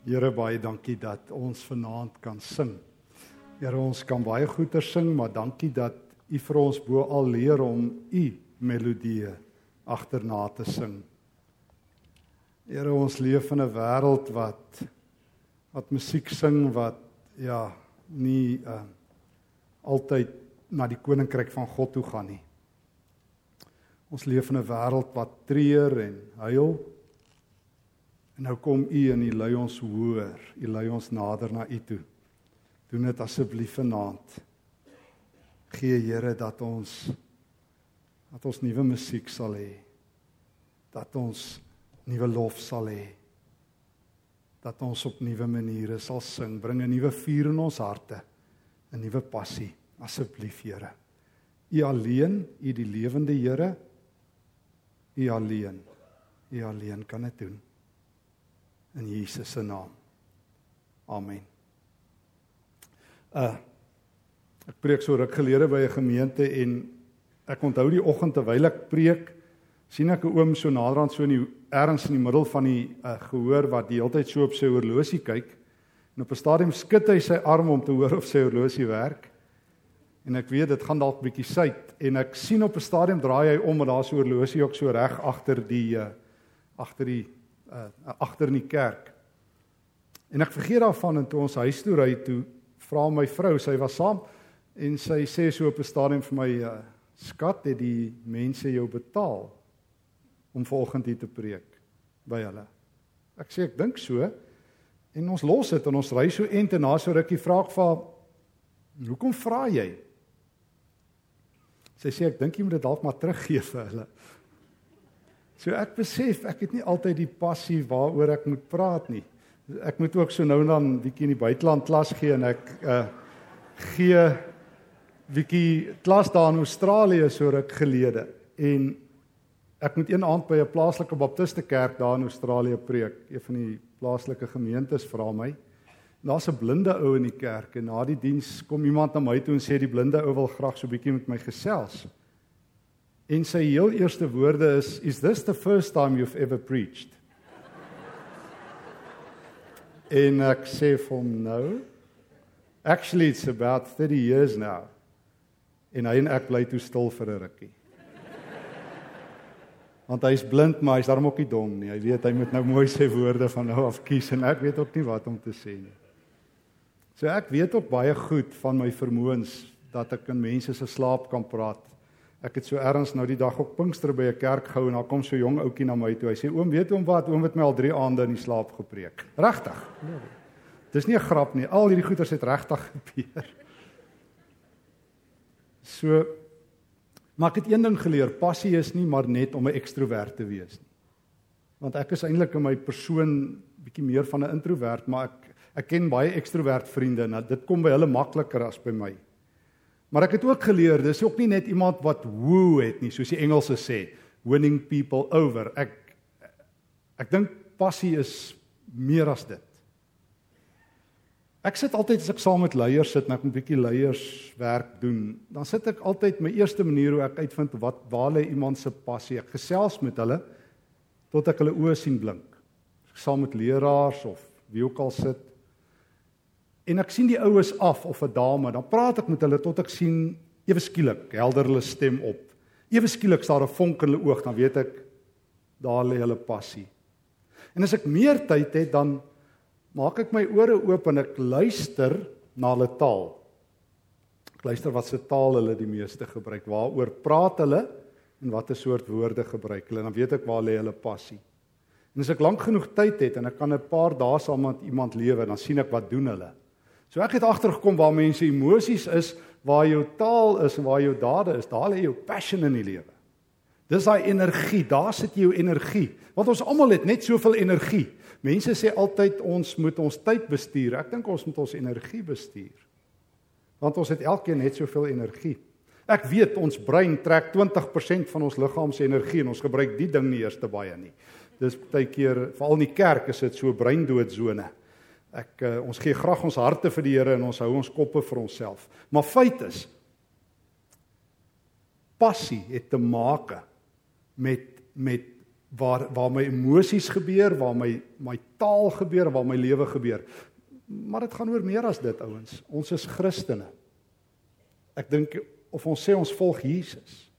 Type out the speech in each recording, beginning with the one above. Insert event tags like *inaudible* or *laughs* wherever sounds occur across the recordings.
Here baie dankie dat ons vanaand kan sing. Here ons kan baie goeie sing, maar dankie dat U vir ons bo al leer om U melodieë agterna te sing. Here ons leef in 'n wêreld wat wat musiek sing wat ja, nie uh altyd na die koninkryk van God toe gaan nie. Ons leef in 'n wêreld wat treur en huil En nou kom U en U lei ons hoër. U lei ons nader na U toe. Doen dit asseblief vanaand. Gee Here dat ons dat ons nuwe musiek sal hê. Dat ons nuwe lof sal hê. Dat ons op nuwe maniere sal sing. Bring 'n nuwe vuur in ons harte. 'n Nuwe passie asseblief Here. U alleen, U die lewende Here. U alleen. U alleen kan dit doen in Jesus se naam. Amen. Uh ek preek so ruk gelede by 'n gemeente en ek onthou die oggend terwyl ek preek, sien ek 'n oom so naderhand so in die ergens in die middel van die uh, gehoor wat die hele tyd so op sy horlosie kyk. En op 'n stadium skud hy sy arm om te hoor of sy horlosie werk. En ek weet dit gaan dalk bietjie suid en ek sien op 'n stadium draai hy om en daar's 'n horlosie ook so reg agter die uh, agter die uh, agter in die kerk. En ek vergeet daarvan en toe ons huis toe ry toe vra my vrou, sy was saam en sy sê so op 'n stadium vir my uh, skat het die mense jou betaal om vanoggend hier te preek by hulle. Ek sê ek dink so en ons los dit en ons ry so ent en na so rukkie vra ek vir hoekom vra jy? Sy sê ek dink jy moet dit dalk maar teruggee vir hulle. So ek besef ek het nie altyd die passie waaroor ek moet praat nie. Ek moet ook so nou en dan bietjie in die buiteland klas gee en ek uh gee bietjie klas daar in Australië so ruk gelede en ek moet een aand by 'n plaaslike baptiste kerk daar in Australië preek. Een van die plaaslike gemeentes vra my. Daar's 'n blinde ou in die kerk en na die diens kom iemand na my toe en sê die blinde ou wil graag so bietjie met my gesels. En sy heel eerste woorde is is this the first time you've ever preached? en ek sê vir hom no. Actually it's about 30 years now. En hy en ek bly toe stil vir 'n rukkie. Want hy's blind, maar hy's darm ook nie dom nie. Hy weet hy moet nou mooi sy woorde van nou af kies en ek weet ook nie wat om te sê nie. So ek weet ook baie goed van my vermoëns dat ek in mense se slaap kan praat Ek het so ergens nou die dag op Pinkster by 'n kerk gehou en daar kom so 'n jong ouetjie na my toe. Hy sê: "Oom, weet oom wat? Oom het my al 3 aande in die slaap gepreek." Regtig? Dis nie 'n grap nie. Al hierdie goeters het regtig gebeur. So maar ek het een ding geleer, passie is nie maar net om 'n ekstrovert te wees nie. Want ek is eintlik in my persoon bietjie meer van 'n introvert, maar ek ek ken baie ekstrovert vriende en dit kom by hulle makliker as by my. Maar ek het ook geleer, dis ook nie net iemand wat woo het nie, soos die Engelse sê, winning people over. Ek ek dink passie is meer as dit. Ek sit altyd as ek saam met leiers sit en ek 'n bietjie leierswerk doen, dan sit ek altyd my eerste manier hoe ek uitvind wat waar lê iemand se passie. Ek gesels met hulle tot ek hulle oë sien blink. Ek saam met leraars of wie ook al sit en ek sien die oues af of 'n dame, dan praat ek met hulle tot ek sien ewe skielik helder hulle stem op. Ewe skielik staar 'n vonk in hulle oog, dan weet ek daar lê hulle passie. En as ek meer tyd het, dan maak ek my ore oop en ek luister na hulle taal. Ek luister wat se taal hulle die meeste gebruik, waaroor praat hulle en watter soort woorde gebruik hulle, dan weet ek waar lê hulle passie. En as ek lank genoeg tyd het en ek kan 'n paar dae saam met iemand lewe, dan sien ek wat doen hulle. So ek het agtergekom waar mense emosies is, waar jou taal is en waar jou dade is, daar lê jou passion in die lewe. Dis daai energie, daar sit jou energie. Want ons almal het net soveel energie. Mense sê altyd ons moet ons tyd bestuur. Ek dink ons moet ons energie bestuur. Want ons het elkeen net soveel energie. Ek weet ons brein trek 20% van ons liggaam se energie en ons gebruik die ding nie eers te baie nie. Dis baie keer veral in die kerk is dit so breindood-sone. Ek uh, ons gee graag ons harte vir die Here en ons hou ons koppe vir onsself. Maar feit is passie het te maak met met waar waar my emosies gebeur, waar my my taal gebeur, waar my lewe gebeur. Maar dit gaan oor meer as dit, ouens. Ons is Christene. Ek dink of ons sê ons volg Jesus.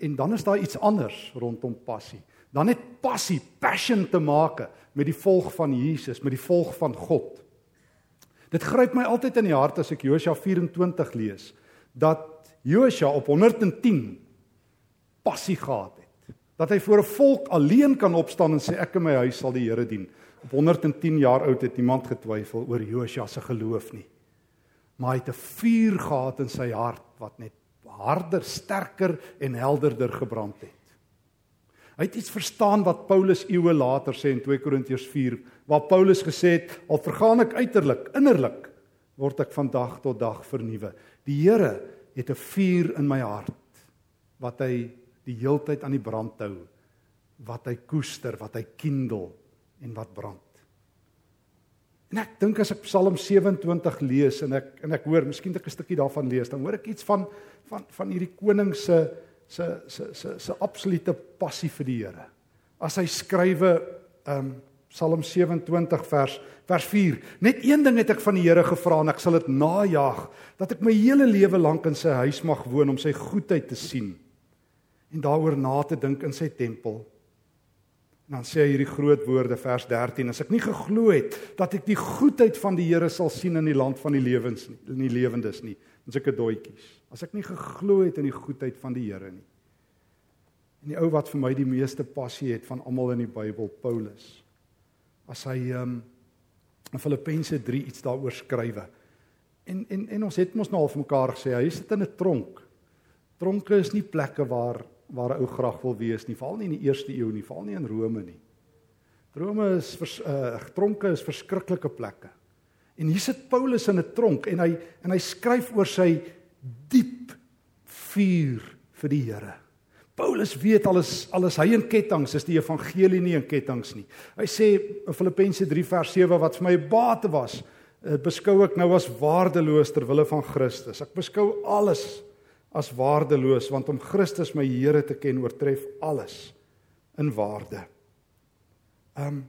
En dan is daar iets anders rondom passie. Dan het passie, passion te maak met die volg van Jesus, met die volg van God. Dit gryp my altyd in die hart as ek Josua 24 lees dat Josua op 110 passie gehad het. Dat hy voor 'n volk alleen kan opstaan en sê ek en my huis sal die Here dien. Op 110 jaar oud het niemand getwyfel oor Josua se geloof nie. Maar hy het 'n vuur gehad in sy hart wat net harder, sterker en helderder gebrand het. Hy het iets verstaan wat Paulus eeue later sê in 2 Korintiërs 4, waar Paulus gesê het: "Al vergaan ek uiterlik, innerlik word ek van dag tot dag vernuwe." Die Here het 'n vuur in my hart wat hy die heeltyd aan die brand hou, wat hy koester, wat hy kindel en wat brand. En ek dink as ek Psalm 27 lees en ek en ek hoor, miskien ek 'n stukkie daarvan lees, dan hoor ek iets van van van hierdie koning se se se se se absolute passie vir die Here. As hy skrywe um Psalm 27 vers vers 4. Net een ding het ek van die Here gevra en ek sal dit najag, dat ek my hele lewe lank in sy huis mag woon om sy goedheid te sien en daaroor na te dink in sy tempel. En dan sê hy hierdie groot woorde vers 13: As ek nie geglo het dat ek die goedheid van die Here sal sien in die land van die lewens nie, in die lewendes nie, dan seker doetjies. As ek nie geglo het in die goedheid van die Here nie. En die ou wat vir my die meeste passie het van almal in die Bybel, Paulus. As hy um in Filippense 3 iets daaroor skrywe. En en en ons het mos nou al vir mekaar gesê, hy sit in 'n tronk. Tronke is nie plekke waar waar 'n ou graag wil wees nie, veral nie in die eerste eeu nie, veral nie in Rome nie. Rome is vers, uh, tronke is verskriklike plekke. En hier sit Paulus in 'n tronk en hy en hy skryf oor sy diep vuur vir die Here. Paulus weet alles alles hy in kettinge is die evangelie nie in kettinge nie. Hy sê in Filippense 3 vers 7 wat vir my bate was, beskou ek nou as waardeloos ter wille van Christus. Ek beskou alles as waardeloos want om Christus my Here te ken oortref alles in waarde. Um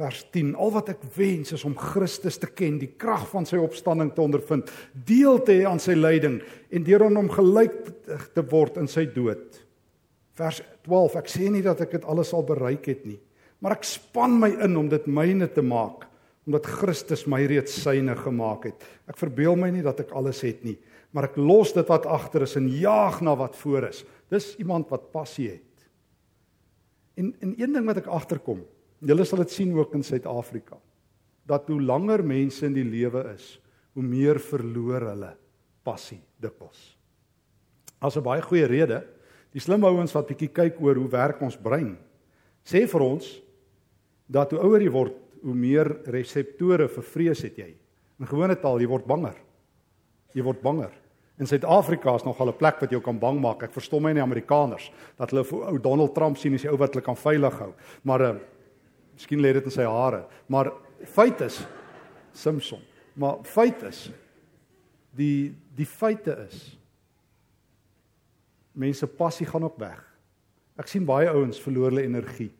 vers 10 Al wat ek wens is om Christus te ken, die krag van sy opstanding te ondervind, deel te hê aan sy lyding en deur aan hom gelyk te word in sy dood. Vers 12 Ek sê nie dat ek dit alles al bereik het nie, maar ek span my in om dit myne te maak omdat Christus my reeds syne gemaak het. Ek verbeel my nie dat ek alles het nie, maar ek los dit wat agter is en jaag na wat voor is. Dis iemand wat passie het. En en een ding wat ek agterkom, julle sal dit sien ook in Suid-Afrika, dat hoe langer mense in die lewe is, hoe meer verloor hulle passie dikwels. As 'n baie goeie rede, die slim ouens wat bietjie kyk oor hoe werk ons brein, sê vir ons dat hoe ouer jy word, hoe meer reseptore vir vrees het jy. In gewone taal, jy word banger. Jy word banger. In Suid-Afrika is nogal 'n plek wat jou kan bang maak. Ek verstom my nie Amerikaners dat hulle ou Donald Trump sien as die ou wat hulle kan veilig hou. Maar uh miskien lê dit in sy hare. Maar feit is Simpson. Maar feit is die die feite is mense passie gaan op weg. Ek sien baie ouens verloor hulle energie.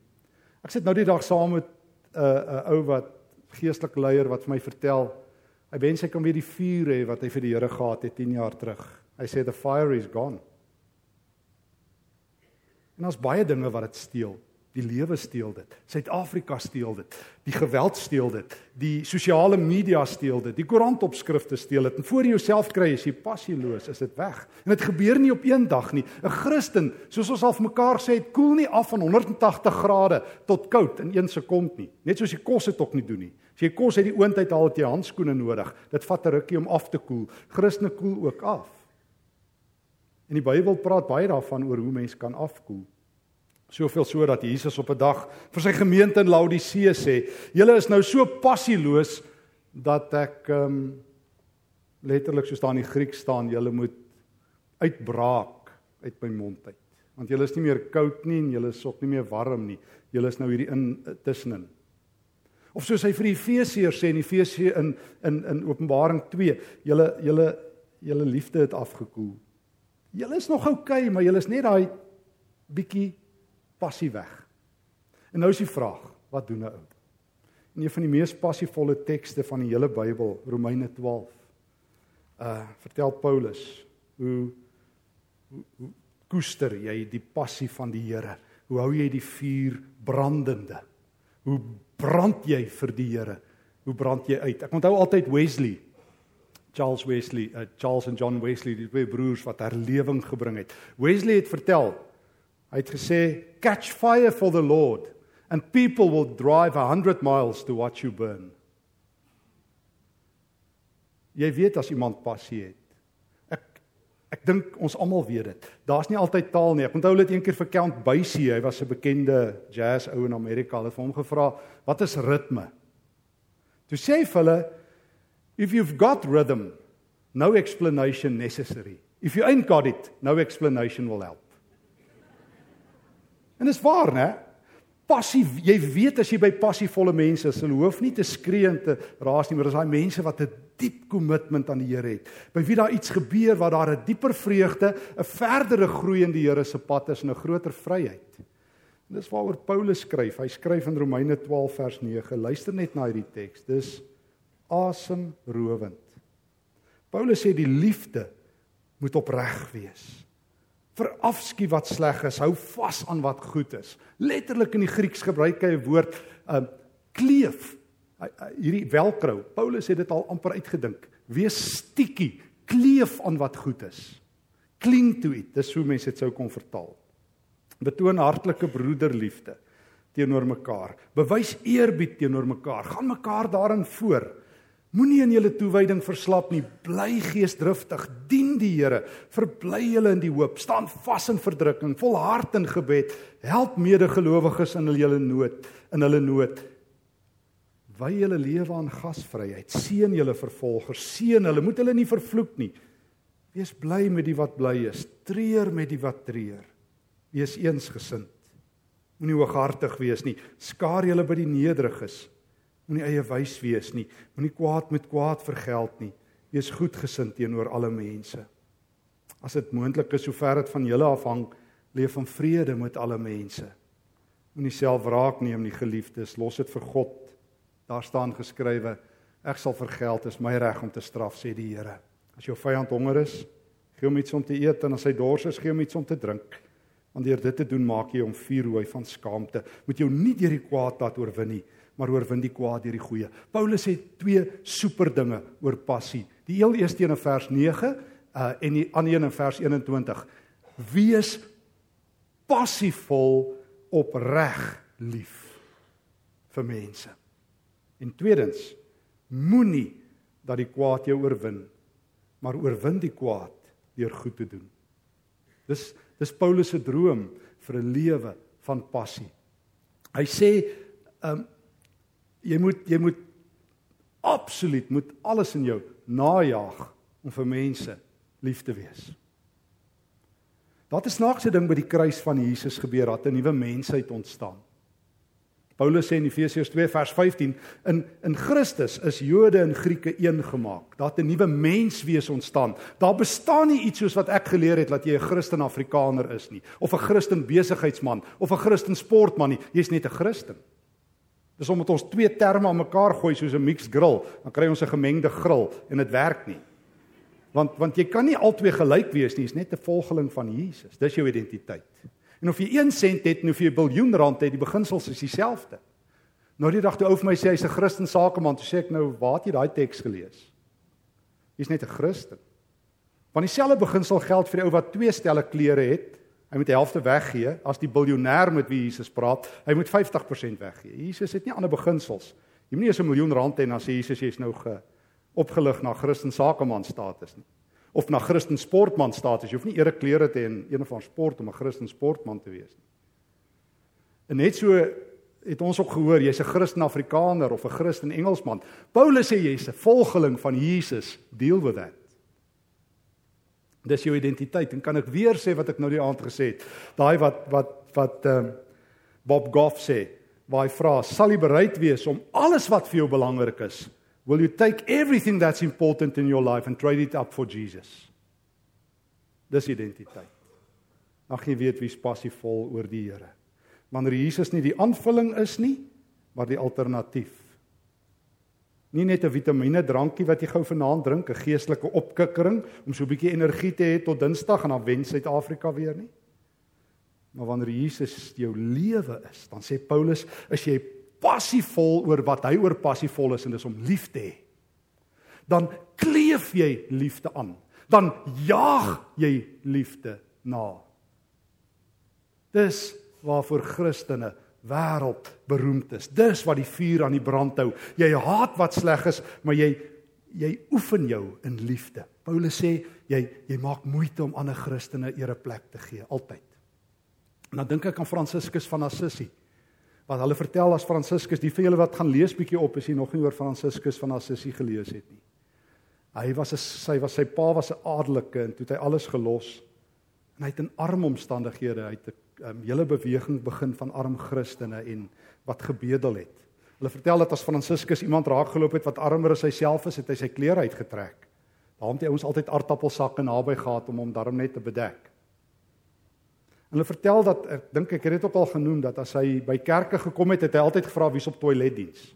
Ek sit nou die dag saam met 'n uh, 'n uh, ou wat geestelike leier wat vir my vertel Hy wens hy kan weer die vuur hê wat hy vir die Here gehad het 10 jaar terug. Hy sê the fire is gone. En ons baie dinge wat dit steel. Die lewe steel dit. Suid-Afrika steel dit. Die geweld steel dit. Die sosiale media steel dit. Die koerantopskrifte steel dit. En voor jy jouself kry as jy passieloos, is dit weg. En dit gebeur nie op een dag nie. 'n Christen, soos ons al mekaar sê, het koel nie af van 180 grade tot koud in 1 sekond nie. Net soos jy kos dit ook nie doen nie. As jy kos uit die oondheid haal, het jy handskoene nodig. Dit vat 'n rukkie om af te koel. Christene koel ook af. En die Bybel praat baie daarvan oor hoe mense kan afkoel. Soveel so dat Jesus op 'n dag vir sy gemeente in Laodicea sê: "Julle is nou so passieloos dat ek ehm um, letterlik soos daar in die Griek staan, julle moet uitbraak uit my mond uit. Want julle is nie meer koud nie en julle is ook nie meer warm nie. Julle is nou hierdie in tussenin." Of soos hy vir die Efesiërs sê in Efesië in in in Openbaring 2, julle julle julle liefde het afgekoel. Julle is nog oukei, okay, maar julle is net daai bietjie passie weg. En nou is die vraag, wat doen 'n ou? In een van die mees passievolle tekste van die hele Bybel, Romeine 12. Uh vertel Paulus hoe hoe, hoe koester jy die passie van die Here? Hoe hou jy die vuur brandende? Hoe brand jy vir die Here? Hoe brand jy uit? Ek onthou altyd Wesley Charles Wesley, uh, Charles en John Wesley, die twee broers wat herlewing gebring het. Wesley het vertel, hy het gesê, "Catch fire for the Lord and people will drive 100 miles to watch you burn." Jy weet as iemand passie het. Ek dink ons almal weet dit. Daar's nie altyd taal nie. Ek onthou dit eendag vir Count Basie, hy was 'n bekende jazz ou in Amerika. Hulle het hom gevra, "Wat is ritme?" Toe sê hy vir hulle, If you've got rhythm, no explanation necessary. If you ain't got it, no explanation will help. En dis waar, né? Passie, jy weet as jy by passievolle mense is, hulle hoef nie te skree en te raas nie, maar dis daai mense wat 'n diep kommitment aan die Here het. By wie daar iets gebeur waar daar 'n dieper vreugde, 'n verdere groei in die Here se pad is en 'n groter vryheid. En dis waaroor Paulus skryf. Hy skryf in Romeine 12 vers 9. Luister net na hierdie teks. Dis asemrowend. Paulus sê die liefde moet opreg wees. Verafskie wat sleg is, hou vas aan wat goed is. Letterlik in die Grieks gebruik hy 'n woord, um, kleef. Hierdie velcro. Paulus het dit al amper uitgedink. Wees stiekie, kleef aan wat goed is. Cling to it. Dis hoe mense dit sou kon vertaal. Betoon hartlike broederliefde teenoor mekaar. Bewys eerbied teenoor mekaar. Gaan mekaar daarin voor. Moenie in julle toewyding verslap nie. Bly geesdriftig, dien die Here, verbly julle in die hoop, staan vas in verdrukking, volhard in gebed, help medegelowiges in hulle nood, in hulle nood. Wy julle lewe aan gasvryheid, seën julle vervolgers, seën hulle, moet hulle nie vervloek nie. Wees bly met die wat bly is, treur met die wat treur. Wees eensgesind. Moenie hooghartig wees nie. Skaar julle by die nederiges Moenie eie wys wees nie. Moenie kwaad met kwaad vergeld nie. Wees goedgesind teenoor alle mense. As dit moontlik is, sover dit van julle afhang, leef in vrede met alle mense. Moenie self wraak neem nie, geliefdes, los dit vir God. Daar staan geskrywe: Ek sal vergeld, is my reg om te straf, sê die Here. As jou vyand honger is, gee hom iets om te eet en as hy dors is, gee hom iets om te drink. Want deur dit te doen, maak jy hom vuurrooi van skaamte. Moet jou nie deur die kwaad laat oorwin nie maar oorwin die kwaad deur die goeie. Paulus het twee super dinge oor passie. Die heel eerste een in vers 9 uh en die ander een in vers 21. Wees passievol opreg lief vir mense. En tweedens, moenie dat die kwaad jou oorwin, maar oorwin die kwaad deur goed te doen. Dis dis Paulus se droom vir 'n lewe van passie. Hy sê, um Jy moet jy moet absoluut moet alles in jou najag om vir mense lief te wees. Daar het 'n snaakse ding by die kruis van Jesus gebeur, dat 'n nuwe mensheid ontstaan. Paulus sê in Efesiërs 2 vers 15 in in Christus is Jode en Grieke een gemaak. Daar het 'n nuwe menswees ontstaan. Daar bestaan nie iets soos wat ek geleer het dat jy 'n Christen Afrikaner is nie of 'n Christen besigheidsman of 'n Christen sportman nie. Jy's net 'n Christen. Dis omdat ons twee terme aan mekaar gooi soos 'n mixed grill, dan kry ons 'n gemengde grill en dit werk nie. Want want jy kan nie albei gelyk wees nie, jy's net 'n volgeling van Jesus. Dis jou identiteit. En of jy 1 sent het en of jy 'n biljoen rand het, die beginsels is dieselfde. Nou die dag toe ou vir my sê hy's 'n Christen sakeman, toe sê ek nou, waar het jy daai teks gelees? Jy's net 'n Christen. Want dieselfde beginsel geld vir die ou wat twee stelle klere het Hy moet die helfte weggee as die biljoenêr met wie Jesus praat. Hy moet 50% weggee. Jesus het nie ander beginsels. Jy moenie eens 'n miljoen rand hê en dan sê Jesus jy's nou ge opgelig na Christen sakeman status nie. Of na Christen sportman status. Jy hoef nie ere klere te hê in een van sport om 'n Christen sportman te wees nie. En net so het ons ook gehoor jy's 'n Christen Afrikaner of 'n Christen Engelsman. Paulus sê jy's 'n volgeling van Jesus. Deal with that. Dis jou identiteit en kan ek weer sê wat ek nou die aand gesê het. Daai wat wat wat ehm um, Bob Goff sê, waar hy vra, sal jy bereid wees om alles wat vir jou belangrik is, will you take everything that's important in your life and trade it up for Jesus? Dis identiteit. Ag jy weet wie's passievol oor die Here. Wanneer Jesus nie die aanvulling is nie, maar die alternatief. Nie net 'n vitamiene drankie wat jy gou vanaand drink, 'n geestelike opkikkering om so 'n bietjie energie te hê tot Dinsdag en dan wen Suid-Afrika weer nie. Maar wanneer Jesus jou lewe is, dan sê Paulus, is jy passievol oor wat hy oor passievol is en dis om lief te hê. Dan kleef jy liefde aan. Dan jaag jy liefde na. Dis waarvoor Christene wêreld beroemd is. Dis wat die vuur aan die brand hou. Jy haat wat sleg is, maar jy jy oefen jou in liefde. Paulus sê jy jy maak moeite om ander Christene ereplek te gee altyd. En dan dink ek aan Franciscus van Assisi. Wat hulle vertel as Franciscus, die vir julle wat gaan lees bietjie op as jy nog nie oor Franciscus van Assisi gelees het nie. Hy was 'n sy was sy pa was 'n adelike en toe het hy alles gelos. En hy het in arm omstandighede uit 'n um, hele beweging begin van arm Christene en wat gebedel het. Hulle vertel dat as Franciscus iemand raakgeloop het wat armer as hy self is, het hy sy klere uitgetrek. Daarom het hy ons altyd aardappelsakke naby gehad om hom daarom net te bedek. Hulle vertel dat ek dink ek het dit ook al genoem dat as hy by kerke gekom het, het hy altyd gevra wie's op toiletdiens.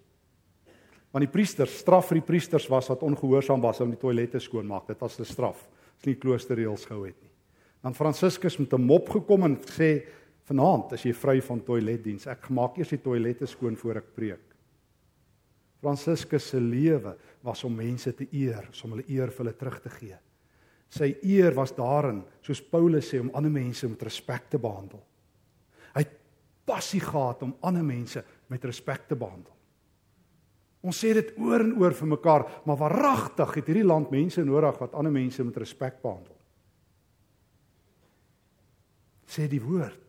Want die priesters, straf vir die priesters was wat ongehoorsaam was om die toilette skoon maak. Dit was 'n straf. Dis nie kloosterreëls gehou het nie. Dan Franciscus met 'n mop gekom en sê vanaand as jy vry van toiletdiens, ek maak eers die toilette skoon voor ek preek. Franciscus se lewe was om mense te eer, om hulle eer vir hulle terug te gee. Sy eer was daarin, soos Paulus sê, om ander mense met respek te behandel. Hy het passie gehad om ander mense met respek te behandel. Ons sê dit oor en oor vir mekaar, maar waaragtig het hierdie land mense nodig wat ander mense met respek behandel. Sê die woord.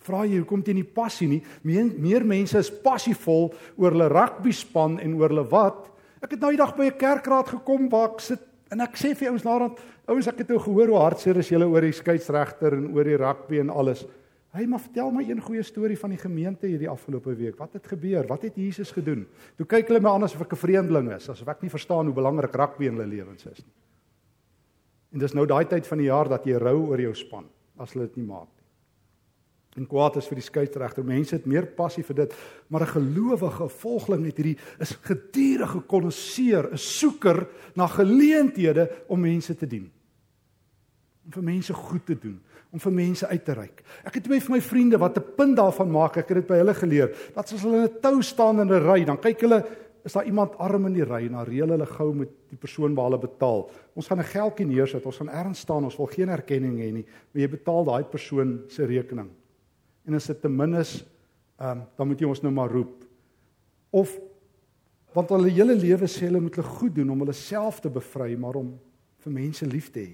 Vra jy hoekom dit nie passie nie? Meer, meer mense is passievol oor hulle rugby span en oor hulle wat. Ek het nou die dag by 'n kerkraad gekom waar ek sit En ek sê vir ouens naderhand, ouens ek het nou gehoor hoe hartseer is julle oor die skeieregter en oor die rugby en alles. Hy maar vertel my een goeie storie van die gemeente hierdie afgelope week. Wat het gebeur? Wat het Jesus gedoen? Toe kyk hulle my aan asof ek 'n vreemdeling is, asof ek nie verstaan hoe belangrik rugby in hulle lewens is nie. En dis nou daai tyd van die jaar dat jy rou oor jou span as hulle dit nie maak en kwaad is vir die skeieregter. Mense het meer passie vir dit, maar 'n gelowige volgeling het hierdie is gedurende konnoisseer, 'n soeker na geleenthede om mense te dien. Om vir mense goed te doen, om vir mense uit te reik. Ek het twee van my vriende wat 'n punt daarvan maak, ek het dit by hulle geleer, dat as hulle in 'n tou staan in 'n ry, dan kyk hulle is daar iemand arm in die ry en dan reël hulle gou met die persoon waar hulle betaal. Ons gaan 'n geldjie neersit, ons gaan ergens staan, ons wil geen erkenning hê nie, maar jy betaal daai persoon se rekening en as dit te min is, ehm um, dan moet jy ons nou maar roep. Of want hulle hele lewe sê hulle moet hulle goed doen om hulle self te bevry, maar om vir mense lief te hê.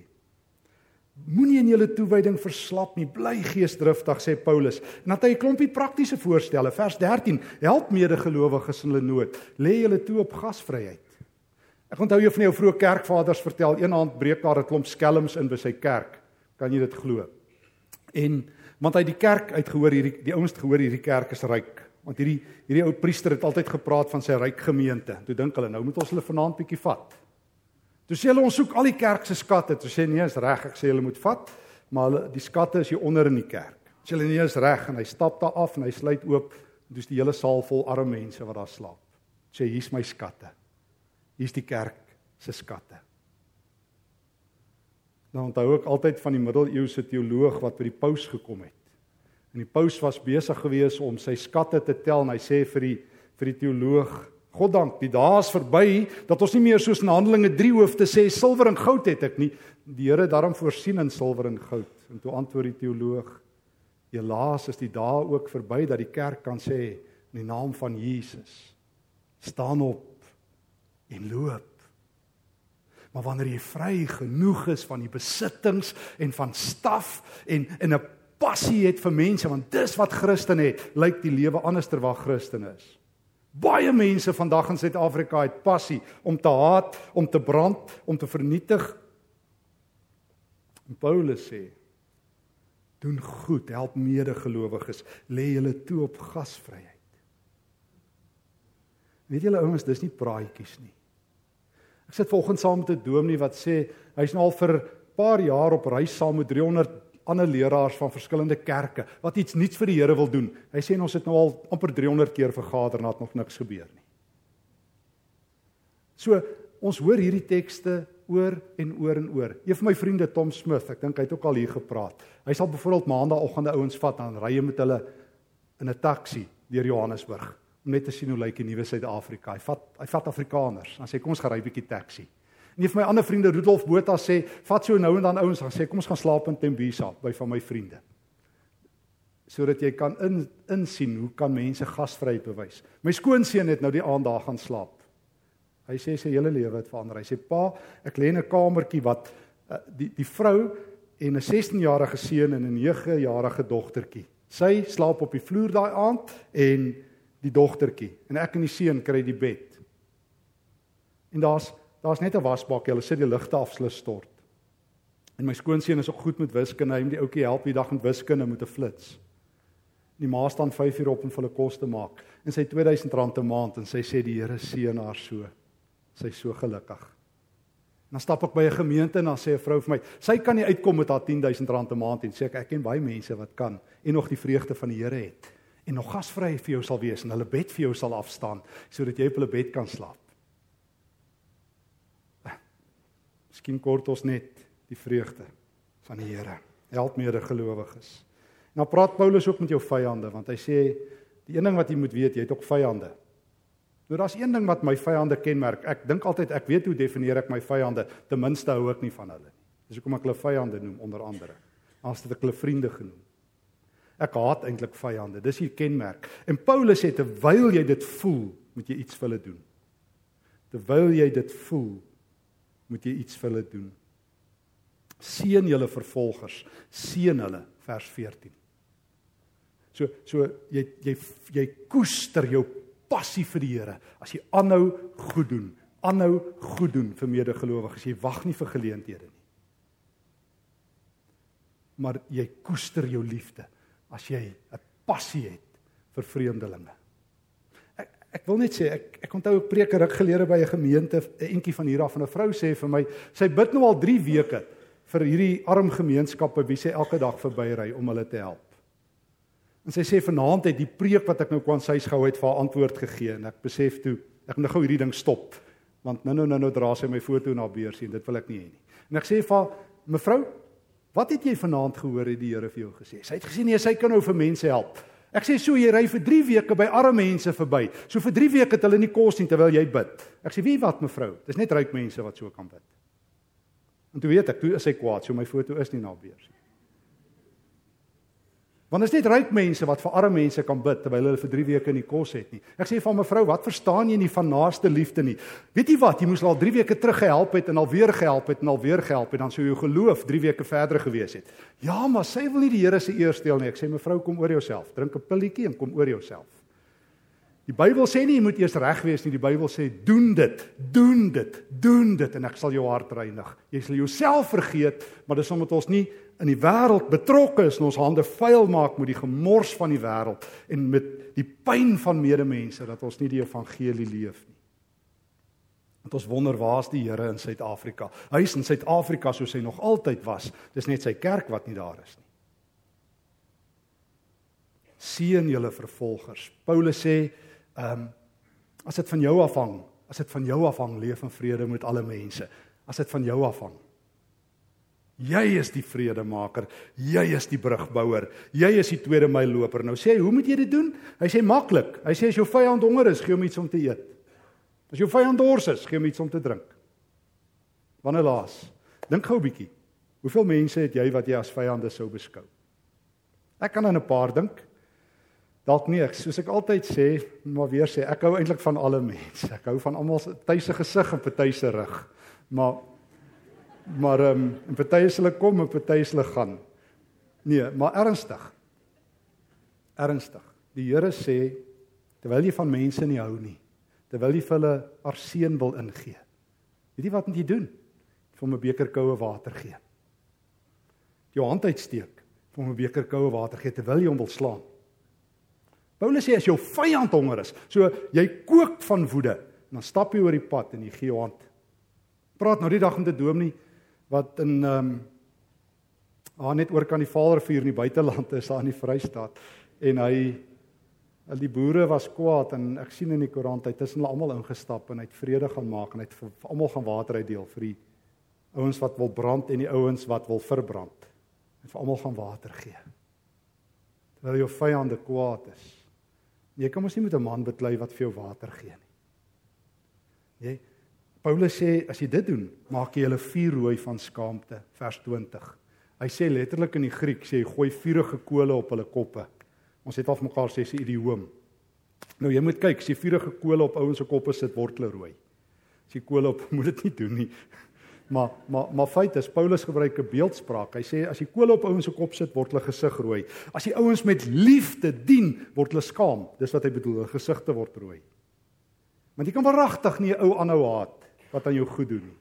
Moenie in julle toewyding verslap nie, bly geesdriftig sê Paulus. En dan het hy 'n klompie praktiese voorstelle. Vers 13: Help medegelowiges in hulle nood. Lê julle toe op gasvryheid. Ek onthou jou van jou vroeë kerkvaders vertel, eendag breek daar 'n klomp skelms in by sy kerk. Kan jy dit glo? En want hy die kerk uitgehoor hierdie die ouens het gehoor hierdie kerk is ryk want hierdie hierdie ou priester het altyd gepraat van sy ryk gemeente toe dink hulle nou moet ons hulle vanaand bietjie vat toe sê hulle ons soek al die kerk se skatte. Toe sê nee is reg. Ek sê hulle moet vat maar hulle die skatte is hier onder in die kerk. Sê hulle nee is reg. En hy stap daar af en hy sluit oop en dis die hele saal vol arme mense wat daar slaap. Sê hier's my skatte. Hier's die kerk se skatte. Dan onthou ek altyd van die middeleeuse teoloog wat by die paus gekom het. En die paus was besig gewees om sy skatte te tel en hy sê vir die vir die teoloog: "God dank, die dae is verby dat ons nie meer soos in Handelinge 3 hoef te sê silwer en goud het ek nie. Die Here daarom voorsien in silwer en goud." En toe antwoord die teoloog: "Helaas is die dae ook verby dat die kerk kan sê in die naam van Jesus: Staan op en loop." Maar wanneer jy vry genoeg is van die besittings en van staf en in 'n passie het vir mense want dis wat Christen het, lyk die lewe anders ter waar Christen is. Baie mense vandag in Suid-Afrika het passie om te haat, om te brand, om te vernietig. En Paulus sê: Doen goed, help medegelowiges, lê julle toe op gasvryheid. Weet julle ouens, dis nie praatjies nie. Ek sit vanoggend saam met 'n dominee wat sê hy's nou al vir 'n paar jaar op reis saam met 300 ander leraars van verskillende kerke wat iets nuuts vir die Here wil doen. Hy sê ons het nou al amper 300 keer vergader en het nog niks gebeur nie. So ons hoor hierdie tekste oor en oor en oor. Een van my vriende Tom Smith, ek dink hy het ook al hier gepraat. Hy sal byvoorbeeld maandagooggende ouens vat en ry met hulle in 'n taxi deur Johannesburg om net te sien hoe lyk die nuwe Suid-Afrika. Hy vat hy vat Afrikaners. Dan sê kom ons gaan ry 'n bietjie taxi. En een van my ander vriende Rudolf Botha sê vat so nou en dan ouens dan sê kom ons gaan slaap in Tembisa by van my vriende. Sodat jy kan in insien hoe kan mense gasvryheid bewys. My skoonseun het nou die aand daar gaan slaap. Hy sê sy hele lewe het verander. Hy sê pa, ek lê in 'n kamertjie wat uh, die die vrou en 'n 16-jarige seun en 'n 9-jarige dogtertjie. Sy slaap op die vloer daai aand en die dogtertjie en ek en die seun kry die bed. En daar's daar's net 'n wasbak, hulle sit die ligte af, hulle stort. En my skoonseun is ook goed met wiskunde, hy moet die ouetjie help die dag met wiskunde met 'n flits. Die ma staan 5 uur op om vir hulle kos te maak en sy R2000 'n maand en sy sê die Here seën haar so. Sy's so gelukkig. Dan stap ek by 'n gemeente en dan sê 'n vrou vir my, sy kan nie uitkom met haar R10000 'n maand en sê ek ek ken baie mense wat kan en nog die vreugde van die Here het en nog gasvry vir jou sal wees en hulle bed vir jou sal afstaan sodat jy op hulle bed kan slaap. Miskien kort ons net die vreugde van die Here. Help medegelowiges. Nou praat Paulus ook met jou vyande want hy sê die een ding wat jy moet weet, jy het ook vyande. Nou daar's een ding wat my vyande kenmerk. Ek dink altyd ek weet hoe definieer ek my vyande, ten minste hou ek nie van hulle nie. Dis hoekom ek hulle vyande noem onder andere. As dit ek hulle vriende genoem. Ek haat eintlik vyande. Dis hier kenmerk. En Paulus sê terwyl jy dit voel, moet jy iets vir hulle doen. Terwyl jy dit voel, moet jy iets vir hulle doen. Seën julle vervolgers, seën hulle vers 14. So so jy jy jy koester jou passie vir die Here. As jy aanhou goed doen, aanhou goed doen vir medegelowiges, jy wag nie vir geleenthede nie. Maar jy koester jou liefde as jy 'n passie het vir vreemdelinge. Ek wil net sê ek ek onthou 'n preker ek gelede by 'n gemeente 'n entjie van hier af van 'n vrou sê vir my sy bid nou al 3 weke vir hierdie arm gemeenskappe wie sy elke dag verbyry om hulle te help. En sy sê vanaand het die preek wat ek nou kwans huis gehou het vir haar antwoord gegee en ek besef toe ek moet nou gou hierdie ding stop want nou nou nou nou dra sy my foto na beurs en dit wil ek nie hê nie. En ek sê vir haar mevrou Wat het jy vanaand gehoor het die Here vir jou gesê? Sy het gesê nee, sy kan nou vir mense help. Ek sê so jy ry vir 3 weke by arme mense verby. So vir 3 weke het hulle nie kos nie terwyl jy bid. Ek sê wie wat mevrou? Dis net ryk mense wat so kan bid. En toe weet ek, toe is hy kwaad, so my foto is nie na beurs nie. Want dit is net ryk mense wat vir arme mense kan bid terwyl hulle vir 3 weke nie kos het nie. Ek sê van mevrou, wat verstaan jy nie van naaste liefde nie? Weet jy wat? Jy moes al 3 weke terug gehelp het en al weer gehelp het en al weer gehelp het dan sou jou geloof 3 weke verder gewees het. Ja, maar sy wil nie die Here se eer steel nie. Ek sê mevrou, kom oor jouself. Drink 'n pilletjie en kom oor jouself. Die Bybel sê nie jy moet eers reg wees nie. Die Bybel sê doen dit, doen dit, doen dit en ek sal jou hart reinig. Jy sal jouself vergeet, maar dis omdat ons nie in die wêreld betrokke is en ons hande vuil maak met die gemors van die wêreld en met die pyn van medemense dat ons nie die evangelie leef nie. Want ons wonder waar's die Here in Suid-Afrika? Hy is in Suid-Afrika soos hy nog altyd was. Dis net sy kerk wat nie daar is nie. Seën julle vervolgers. Paulus sê, ehm um, as dit van jou afhang, as dit van jou afhang, leef in vrede met alle mense. As dit van jou afhang, Jy is die vredemaker. Jy is die brugbouer. Jy is die tweede myloper. Nou sê hy, hoe moet jy dit doen? Hy sê maklik. Hy sê as jou vyand honger is, gee hom iets om te eet. As jou vyand dors is, gee hom iets om te drink. Wanneer laas? Dink gou 'n bietjie. Hoeveel mense het jy wat jy as vyande sou beskou? Ek kan aan 'n paar dink. Dalk nie, soos ek altyd sê, maar weer sê, ek hou eintlik van alle mense. Ek hou van almal se tuise gesig en party se rug. Maar Maar ehm um, en party is hulle kom en party is hulle gaan. Nee, maar ernstig. Ernstig. Die Here sê terwyl jy van mense nie hou nie, terwyl jy vir hulle arseën wil ingee. Weet jy wat moet jy doen? Vir 'n beker koue water gee. Jou hand uitsteek, vir 'n beker koue water gee terwyl jy hom wil slaan. Paulus sê as jou vyand honger is, so jy kook van woede, dan stap jy oor die pad en jy gee jou hand. Praat nou die dag met 'n dominee wat in ehm um, Daar net oor kan die Vaalrivier in die buiteland is daar in die Vrystaat en hy al die boere was kwaad en ek sien in die koerant hy tussen hulle almal ingestap en hy het vrede gaan maak en hy het vir almal gaan water uitdeel vir die ouens wat wil brand en die ouens wat wil verbrand. En vir almal gaan water gee. Terwyl jou vyande kwaad is. Jy kan mos nie met 'n man beklei wat vir jou water gee nie. Jy Paulus sê as jy dit doen, maak jy hulle vuur rooi van skaamte, vers 20. Hy sê letterlik in die Griek sê hy gooi vurige kole op hulle koppe. Ons het al mekaar sê sy idioom. Nou jy moet kyk, as jy vurige kole op ouens se koppe sit, word hulle rooi. As jy kole op *laughs* moet dit nie doen nie. Maar maar maar feit is Paulus gebruik 'n beeldspraak. Hy sê as jy kole op ouens se kop sit, word hulle gesig rooi. As jy ouens met liefde dien, word hulle skaam. Dis wat hy bedoel, hulle gesigte word rooi. Want jy kan waaragtig nie 'n ou aanhou haat wat aan jou goed doen nie.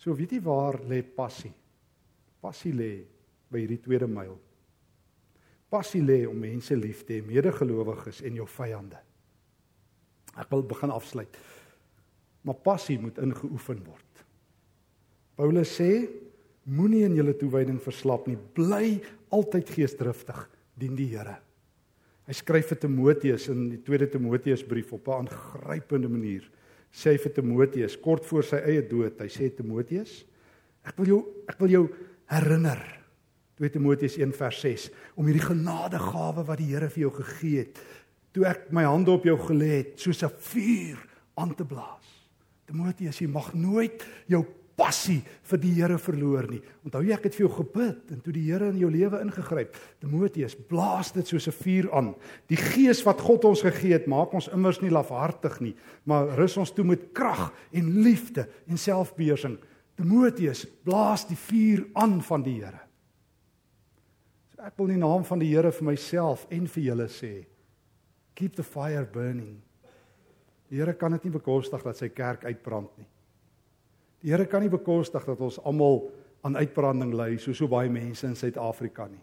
So weet jy waar lê passie? Passie lê by hierdie tweede myl. Passie lê om mense lief te hê, medegelowiges en jou vyande. Ek wil begin afsluit. Maar passie moet ingeoefen word. Paulus sê moenie in julle toewyding verslap nie. Bly altyd geesdriftig dien die Here. Hy skryf vir Timoteus in die tweede Timoteusbrief op 'n aangrypende manier. Sê hy vir Timoteus kort voor sy eie dood, hy sê Timoteus, ek wil jou ek wil jou herinner 2 Timoteus 1 vers 6 om hierdie genadegawe wat die Here vir jou gegee het, toe ek my hande op jou gelê het, soos 'n vuur aan te blaas. Timoteus, jy mag nooit jou passie vir die Here verloor nie. Onthou jy ek het vir jou gebid en toe die Here in jou lewe ingegryp. Timoteus, blaas dit soos 'n vuur aan. Die gees wat God ons gegee het, maak ons immers nie lafhartig nie, maar rus ons toe met krag en liefde en selfbeheersing. Timoteus, blaas die vuur aan van die Here. So ek wil in die naam van die Here vir myself en vir julle sê, keep the fire burning. Die Here kan dit nie bekostig dat sy kerk uitbrand nie. Die Here kan nie bekostig dat ons almal aan uitbranding ly soos so baie mense in Suid-Afrika nie.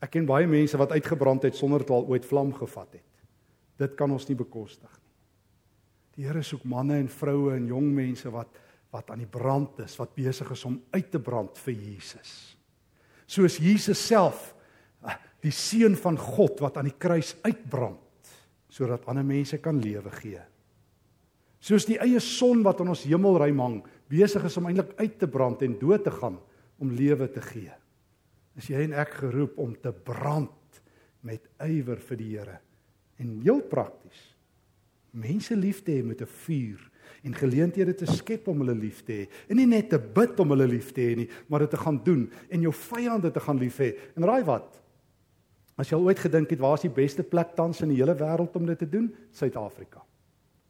Ek ken baie mense wat uitgebrand het sonder dit al ooit vlam gevat het. Dit kan ons nie bekostig nie. Die Here soek manne en vroue en jong mense wat wat aan die brand is, wat besig is om uit te brand vir Jesus. Soos Jesus self, ah, die seun van God wat aan die kruis uitbrand sodat ander mense kan lewe gee. Soos die eie son wat in ons hemelruim hang, besig is om eintlik uit te brand en dood te gaan om lewe te gee. Is jy en ek geroep om te brand met ywer vir die Here. En heel prakties. Mense lief te hê met 'n vuur en geleenthede te skep om hulle lief te hê. En nie net te bid om hulle lief te hê nie, maar dit te gaan doen en jou vyande te gaan lief hê. En raai wat? As jy al ooit gedink het waar is die beste plek tans in die hele wêreld om dit te doen? Suid-Afrika.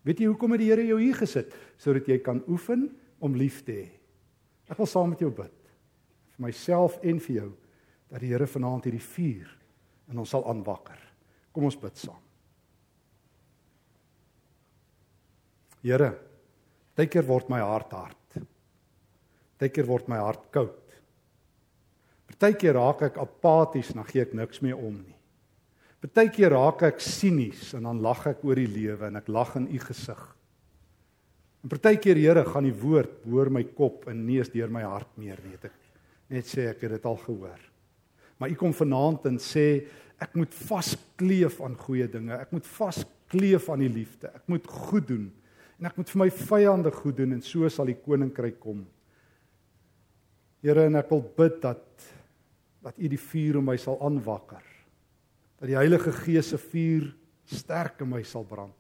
Weet jy hoekom het die Here jou hier gesit? Sodat jy kan oefen om lief te hê. Ek wil saam met jou bid. Vir myself en vir jou dat die Here vanaand hierdie vuur in ons sal aanwakker. Kom ons bid saam. Here, partykeer word my hart hard. Partykeer word my hart koud. Partykeer raak ek apaties, dan gee ek niks meer om nie. Partykeer raak ek sinies en dan lag ek oor die lewe en ek lag in u gesig. En partykeer Here gaan die woord hoor my kop en nie eens deur my hart meer weet ek net sê ek het dit al gehoor. Maar u kom vanaand en sê ek moet vaskleef aan goeie dinge. Ek moet vaskleef aan die liefde. Ek moet goed doen en ek moet vir my vyande goed doen en so sal die koninkryk kom. Here en ek wil bid dat dat u die vuur in my sal aanwakker dat die Heilige Gees se vuur sterk in my sal brand.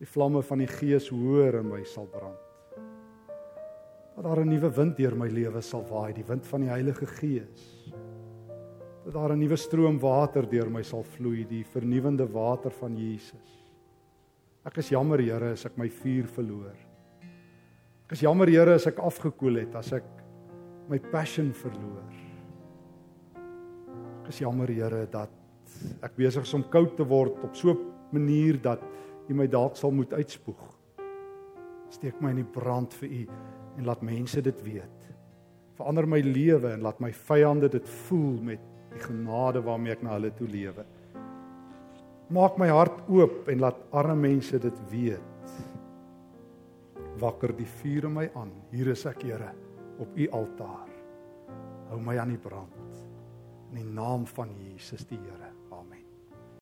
Die vlamme van die Gees hoër in my sal brand. Dat daar 'n nuwe wind deur my lewe sal waai, die wind van die Heilige Gees. Dat daar 'n nuwe stroom water deur my sal vloei, die vernuwende water van Jesus. Ek is jammer Here as ek my vuur verloor. Ek is jammer Here as ek afgekoel het, as ek my passion verloor is jammer Here dat ek besig is om koud te word op so 'n manier dat U my dalk sal moet uitspoeg. Steek my in die brand vir U en laat mense dit weet. Verander my lewe en laat my vyande dit voel met die genade waarmee ek na hulle toe lewe. Maak my hart oop en laat arme mense dit weet. wakker die vuur in my aan. Hier is ek, Here, op u altaar. Hou my aan die brand in die naam van Jesus die Here.